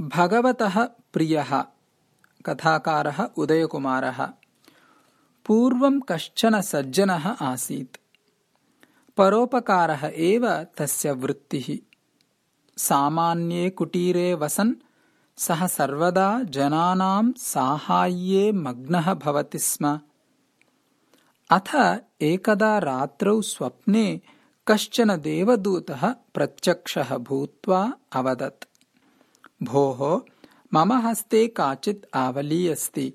भगवतः प्रियः कथाकारः उदयकुमारः। पूर्वं कश्चन सज्जनः आसीत्। परोपकारः एव तस्य वृत्तिः। सामान्ये कुटीरे वसन् सः सर्वदा जनानां साहाय्ये मग्नः भवति स्म। अथ एकदा रात्रौ स्वप्ने कश्चन देवदूतः प्रत्यक्षः भूत्वा अवदत् भोः मम हस्ते काचित् आवली अस्ति।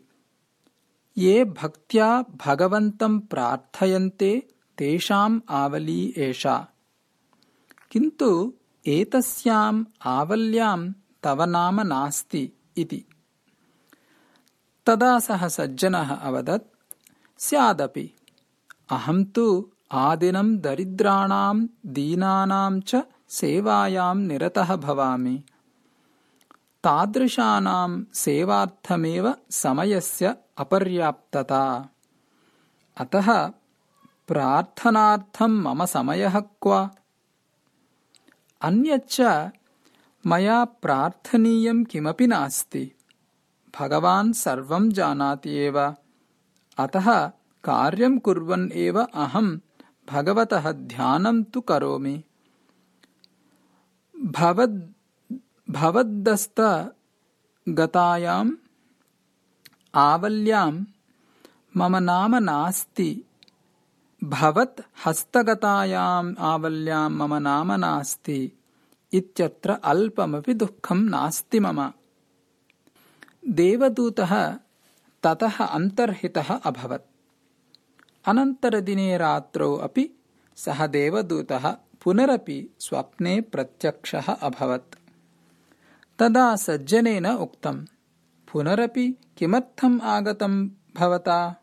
ये भक्त्या भगवन्तं प्रार्थयन्ते तेषाम् आवली एषा। किन्तु एतस्याम् आवल्याम् तव नाम नास्ति इति। तदा सः सज्जनः अवदत् स्यादपि। अहं तु आदिनं दरिद्राणां दीनानां च सेवायां निरतः भवामि तादृशानां सेवार्थमेव समयस्य अपर्याप्तता। अतः प्रार्थनार्थं मम समयः क्व? अन्यच्च मया प्रार्थनीयं किमपि नास्ति। भगवान् सर्वं जानाति एव। अतः कार्यं कुर्वन् एव अहं भगवतः ध्यानं तु करोमि भवद्दस्तगतायाम् आवल्यां मम नाम नास्ति। भवत् हस्तगतायाम् आवल्यां मम नाम नास्ति। इत्यत्र अल्पमपि दुःखं नास्ति मम। देवदूतः ततः अन्तर्हितः अभवत्। अनन्तरदिने रात्रौ अपि सः देवदूतः पुनरपि स्वप्ने प्रत्यक्षः अभवत् तदा सज्जनेन उक्तम्। पुनरपि किमर्थम् आगतम् भवता?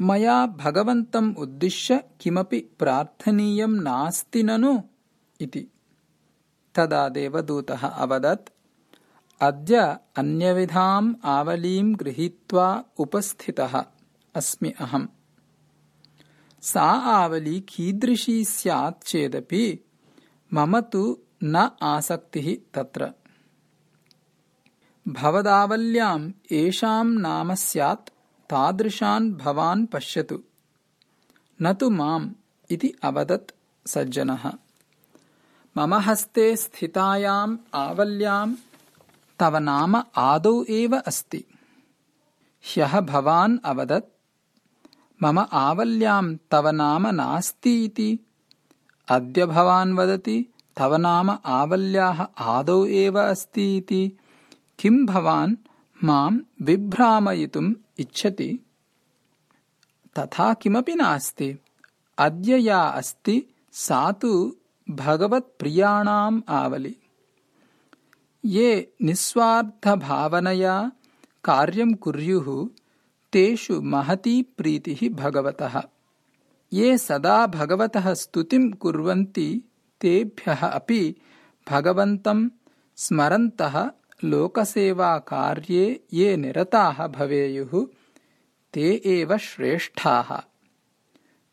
मया भगवन्तम् उद्दिश्य किमपि प्रार्थनीयम् नास्ति ननु? इति। तदा देवदूतः अवदत् अद्य अन्यविधाम् आवलीं गृहीत्वा उपस्थितः अस्मि अहम्। सा आवली कीदृशी स्यात् चेदपि मम तु न आसक्तिः तत्र। भवदावल्याम् येषाम् नाम स्यात् तादृशान् भवान् पश्यतु। न तु माम् इति अवदत् सज्जनः। मम हस्ते स्थितायाम् आवल्याम् तव नाम आदौ एव अस्ति। ह्यः भवान् अवदत् मम आवल्याम् तव नाम नास्ति इति। अद्य भवान् वदति तव नाम आवल्याः आदौ एव अस्ति इति। किम् भवान् माम् विभ्रामयितुम् इच्छति? तथा किमपि नास्ति। अद्य या अस्ति सा तु भगवत्प्रियाणाम् आवलि। ये निःस्वार्थभावनया कार्यम् कुर्युः तेषु महती प्रीतिः भगवतः। ये सदा भगवतः स्तुतिम् कुर्वन्ति तेभ्यः अपि भगवन्तम् स्मरन्तः लोकसेवाकार्ये ये निरताः भवेयुः ते एव श्रेष्ठाः।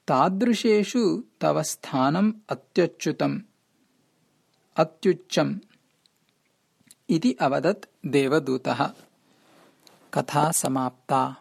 तादृशेषु तव स्थानम् अत्युच्युतम्। अत्युच्चम्। इति अवदत् देवदूतः। कथा समाप्ता